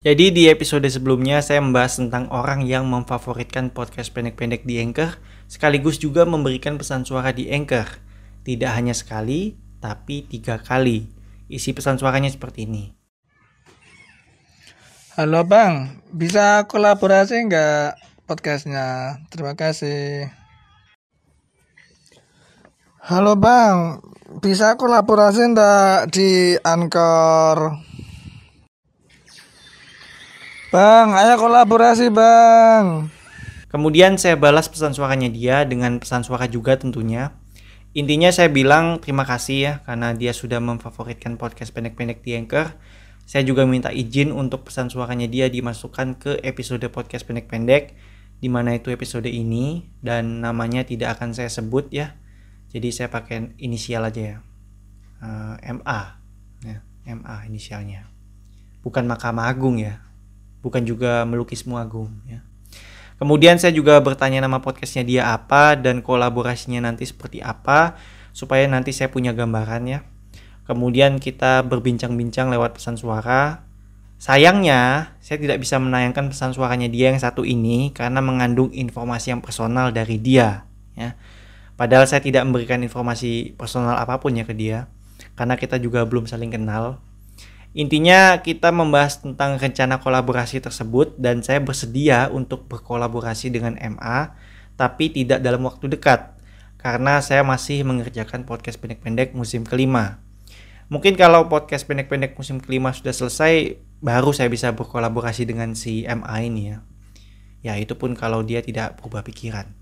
Jadi di episode sebelumnya saya membahas tentang orang yang memfavoritkan podcast pendek-pendek di Anchor sekaligus juga memberikan pesan suara di Anchor. Tidak hanya sekali, tapi tiga kali. Isi pesan suaranya seperti ini. Halo Bang, bisa kolaborasi nggak podcastnya? Terima kasih. Halo Bang, bisa kolaborasi nggak di Anchor? Bang, ayo kolaborasi bang. Kemudian saya balas pesan suaranya dia dengan pesan suara juga tentunya. Intinya saya bilang terima kasih ya karena dia sudah memfavoritkan podcast pendek-pendek di Anchor. Saya juga minta izin untuk pesan suaranya dia dimasukkan ke episode podcast pendek-pendek di mana itu episode ini dan namanya tidak akan saya sebut ya. Jadi saya pakai inisial aja ya. Uh, eh, MA ya, MA inisialnya. Bukan Mahkamah Agung ya, bukan juga melukismu agung ya. Kemudian saya juga bertanya nama podcastnya dia apa dan kolaborasinya nanti seperti apa supaya nanti saya punya gambaran ya. Kemudian kita berbincang-bincang lewat pesan suara. Sayangnya saya tidak bisa menayangkan pesan suaranya dia yang satu ini karena mengandung informasi yang personal dari dia ya. Padahal saya tidak memberikan informasi personal apa pun ya ke dia karena kita juga belum saling kenal Intinya kita membahas tentang rencana kolaborasi tersebut dan saya bersedia untuk berkolaborasi dengan MA tapi tidak dalam waktu dekat karena saya masih mengerjakan podcast pendek-pendek musim kelima. Mungkin kalau podcast pendek-pendek musim kelima sudah selesai baru saya bisa berkolaborasi dengan si MA ini ya. Ya itu pun kalau dia tidak berubah pikiran.